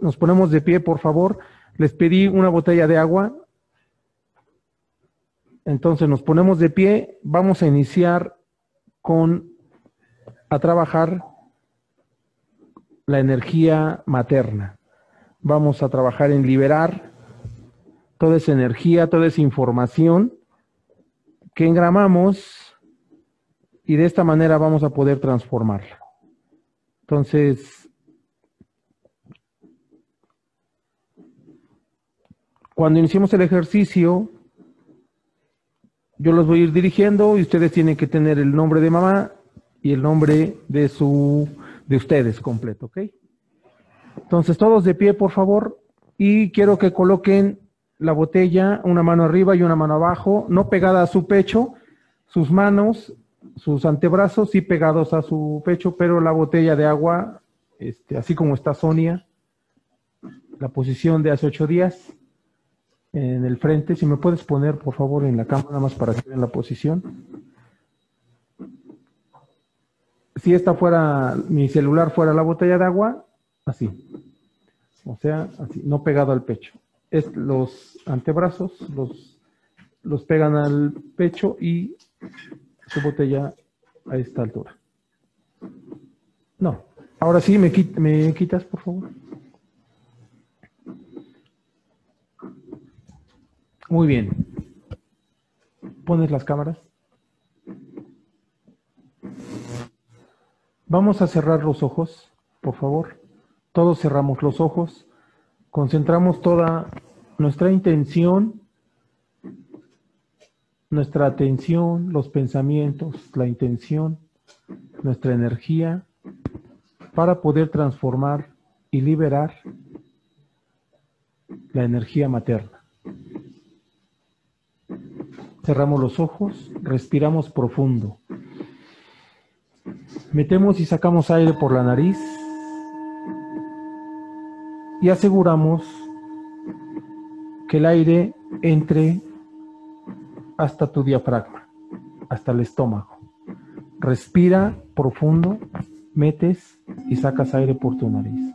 nos ponemos de pie, por favor. Les pedí una botella de agua. Entonces nos ponemos de pie. Vamos a iniciar con a trabajar la energía materna. Vamos a trabajar en liberar toda esa energía, toda esa información que engramamos y de esta manera vamos a poder transformarla. Entonces, cuando iniciemos el ejercicio, yo los voy a ir dirigiendo y ustedes tienen que tener el nombre de mamá y el nombre de su de ustedes completo, ¿ok? Entonces, todos de pie, por favor, y quiero que coloquen la botella, una mano arriba y una mano abajo, no pegada a su pecho, sus manos, sus antebrazos sí pegados a su pecho, pero la botella de agua, este, así como está Sonia, la posición de hace ocho días, en el frente, si me puedes poner por favor en la cámara más para que vean la posición. Si esta fuera, mi celular fuera la botella de agua, así. O sea, así, no pegado al pecho es los antebrazos, los, los pegan al pecho y su botella a esta altura. No, ahora sí, me, me quitas, por favor. Muy bien. ¿Pones las cámaras? Vamos a cerrar los ojos, por favor. Todos cerramos los ojos concentramos toda nuestra intención, nuestra atención, los pensamientos, la intención, nuestra energía, para poder transformar y liberar la energía materna. Cerramos los ojos, respiramos profundo. Metemos y sacamos aire por la nariz y aseguramos que el aire entre hasta tu diafragma, hasta el estómago. Respira profundo, metes y sacas aire por tu nariz.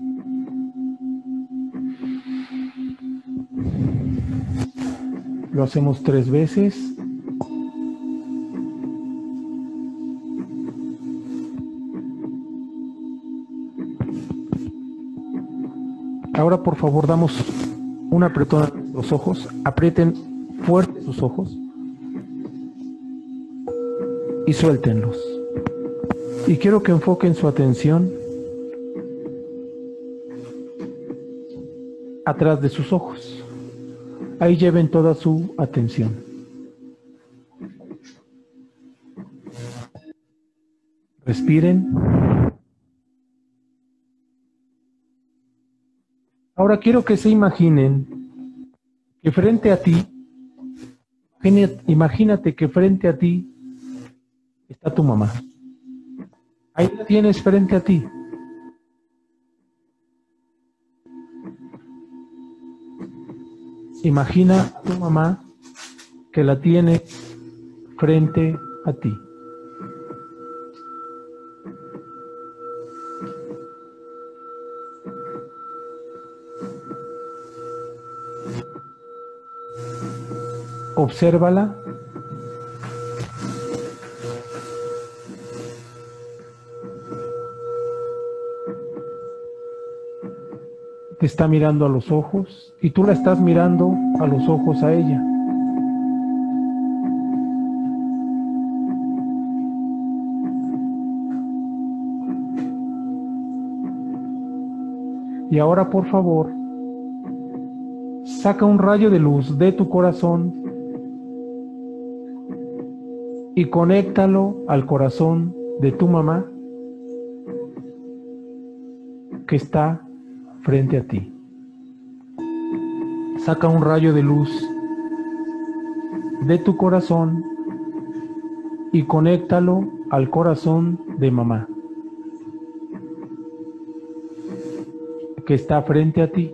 Lo hacemos tres veces Ahora por favor damos una apretón a los ojos, aprieten fuerte sus ojos y suéltenlos. Y quiero que enfoquen su atención atrás de sus ojos. Ahí lleven toda su atención. Respiren. Quiero que se imaginen que frente a ti, imagínate que frente a ti está tu mamá. Ahí la tienes frente a ti. Imagina tu mamá que la tiene frente a ti. Obsérvala. Te está mirando a los ojos y tú la estás mirando a los ojos a ella. Y ahora por favor, saca un rayo de luz de tu corazón y conéctalo al corazón de tu mamá que está frente a ti. Saca un rayo de luz de tu corazón y conéctalo al corazón de mamá que está frente a ti.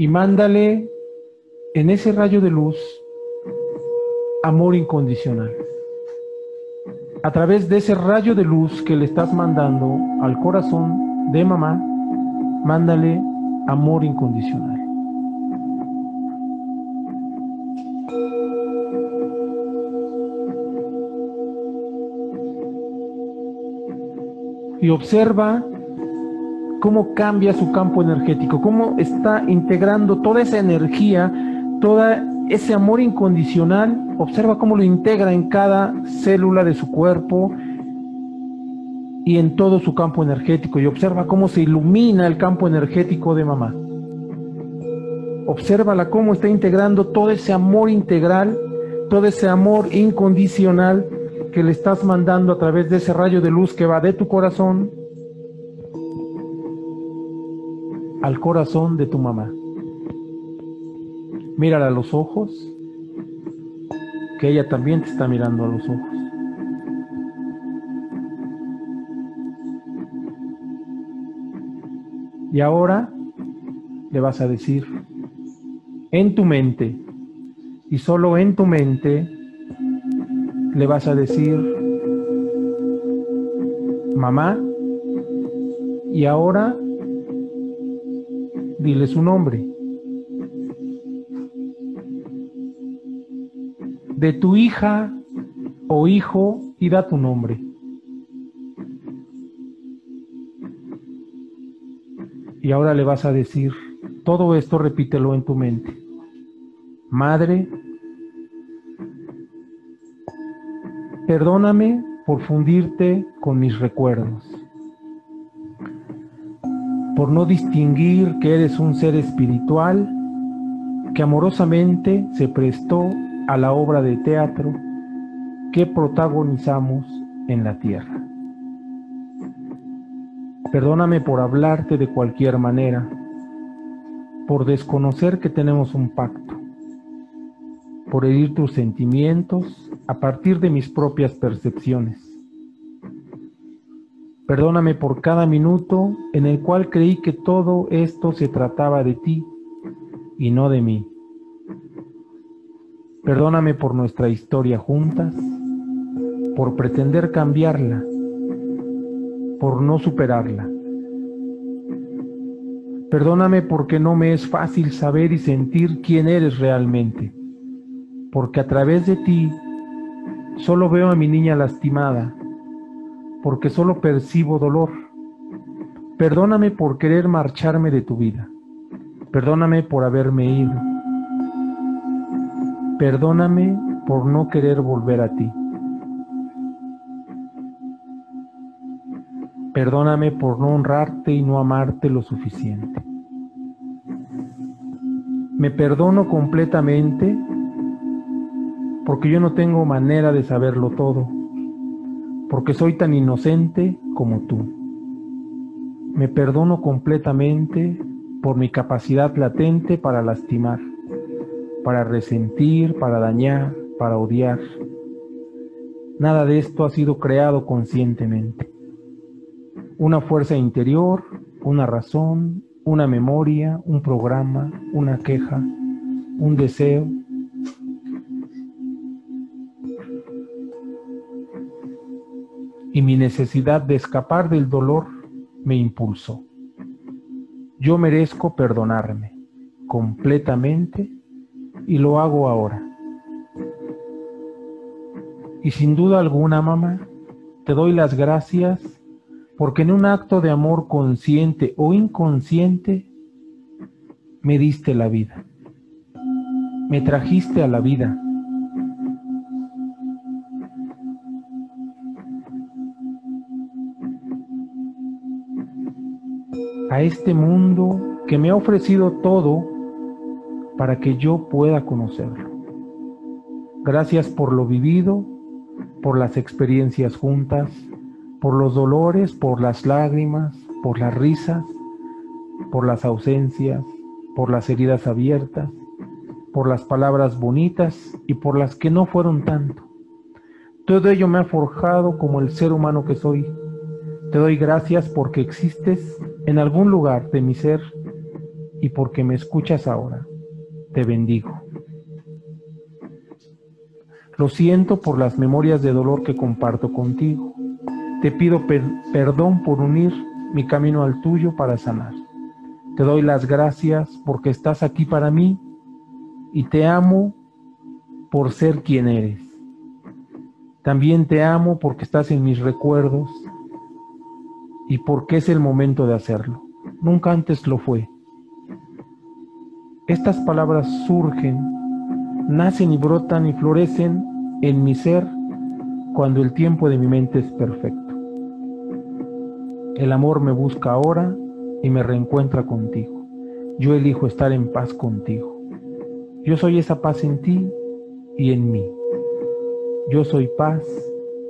Y mándale en ese rayo de luz amor incondicional. A través de ese rayo de luz que le estás mandando al corazón de mamá, mándale amor incondicional. Y observa cómo cambia su campo energético, cómo está integrando toda esa energía, todo ese amor incondicional, observa cómo lo integra en cada célula de su cuerpo y en todo su campo energético y observa cómo se ilumina el campo energético de mamá. Obsérvala cómo está integrando todo ese amor integral, todo ese amor incondicional que le estás mandando a través de ese rayo de luz que va de tu corazón al corazón de tu mamá. Mírala a los ojos, que ella también te está mirando a los ojos. Y ahora le vas a decir en tu mente, y solo en tu mente, le vas a decir, mamá, y ahora dile su nombre. De tu hija o hijo y da tu nombre. Y ahora le vas a decir, todo esto repítelo en tu mente. Madre, perdóname por fundirte con mis recuerdos por no distinguir que eres un ser espiritual que amorosamente se prestó a la obra de teatro que protagonizamos en la tierra. Perdóname por hablarte de cualquier manera, por desconocer que tenemos un pacto, por herir tus sentimientos a partir de mis propias percepciones Perdóname por cada minuto en el cual creí que todo esto se trataba de ti y no de mí. Perdóname por nuestra historia juntas, por pretender cambiarla, por no superarla. Perdóname porque no me es fácil saber y sentir quién eres realmente, porque a través de ti solo veo a mi niña lastimada, porque solo percibo dolor. Perdóname por querer marcharme de tu vida. Perdóname por haberme ido. Perdóname por no querer volver a ti. Perdóname por no honrarte y no amarte lo suficiente. Me perdono completamente porque yo no tengo manera de saberlo todo porque soy tan inocente como tú. Me perdono completamente por mi capacidad latente para lastimar, para resentir, para dañar, para odiar. Nada de esto ha sido creado conscientemente. Una fuerza interior, una razón, una memoria, un programa, una queja, un deseo, y mi necesidad de escapar del dolor me impulsó. Yo merezco perdonarme completamente y lo hago ahora. Y sin duda alguna, mamá, te doy las gracias porque en un acto de amor consciente o inconsciente me diste la vida. Me trajiste a la vida a este mundo que me ha ofrecido todo para que yo pueda conocerlo. Gracias por lo vivido, por las experiencias juntas, por los dolores, por las lágrimas, por las risas, por las ausencias, por las heridas abiertas, por las palabras bonitas y por las que no fueron tanto. Todo ello me ha forjado como el ser humano que soy. Te doy gracias porque existes en algún lugar de mi ser y porque me escuchas ahora, te bendigo. Lo siento por las memorias de dolor que comparto contigo. Te pido perdón por unir mi camino al tuyo para sanar. Te doy las gracias porque estás aquí para mí y te amo por ser quien eres. También te amo porque estás en mis recuerdos y porque es el momento de hacerlo. Nunca antes lo fue. Estas palabras surgen, nacen y brotan y florecen en mi ser cuando el tiempo de mi mente es perfecto. El amor me busca ahora y me reencuentra contigo. Yo elijo estar en paz contigo. Yo soy esa paz en ti y en mí. Yo soy paz.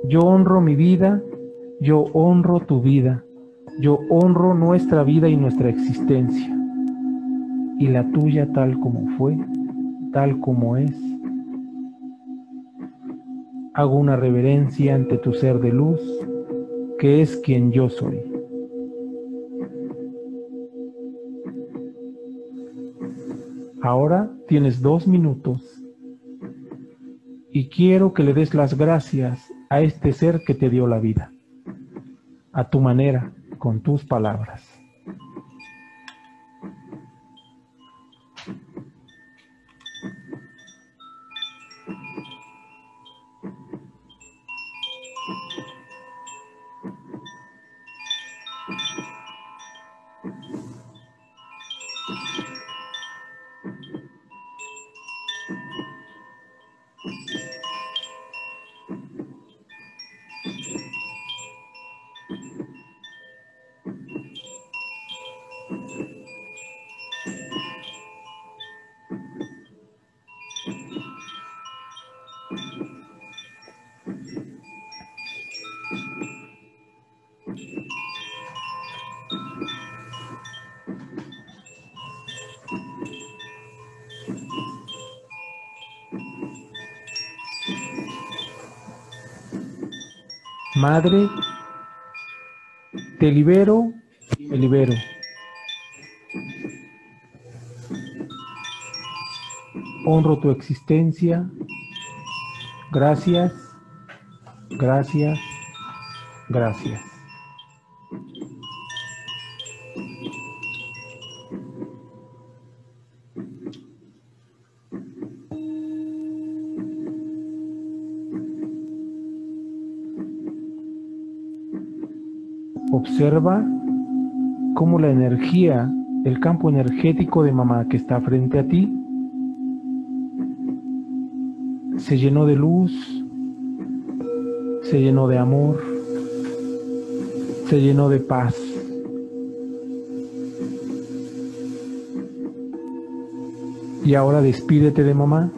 Yo honro mi vida. Yo honro tu vida. Yo honro nuestra vida y nuestra existencia. Y la tuya tal como fue, tal como es. Hago una reverencia ante tu ser de luz, que es quien yo soy. Ahora tienes dos minutos y quiero que le des las gracias a este ser que te dio la vida, a tu manera, con tus palabras. Madre, te libero me libero. Honro tu existencia. Gracias, gracias, gracias. Observa cómo la energía, el campo energético de mamá que está frente a ti, se llenó de luz, se llenó de amor, se llenó de paz. Y ahora despídete de mamá.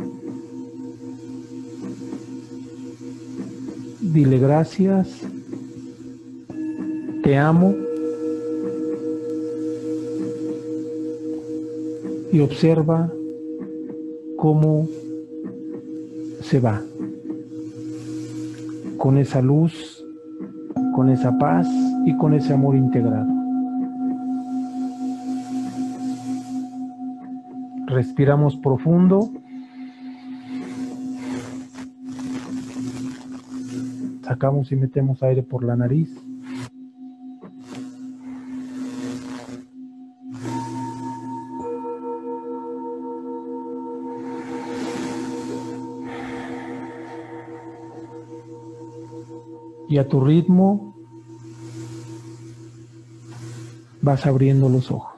Dile gracias te amo y observa cómo se va con esa luz, con esa paz y con ese amor integrado. Respiramos profundo. Sacamos y metemos aire por la nariz. Y a tu ritmo vas abriendo los ojos.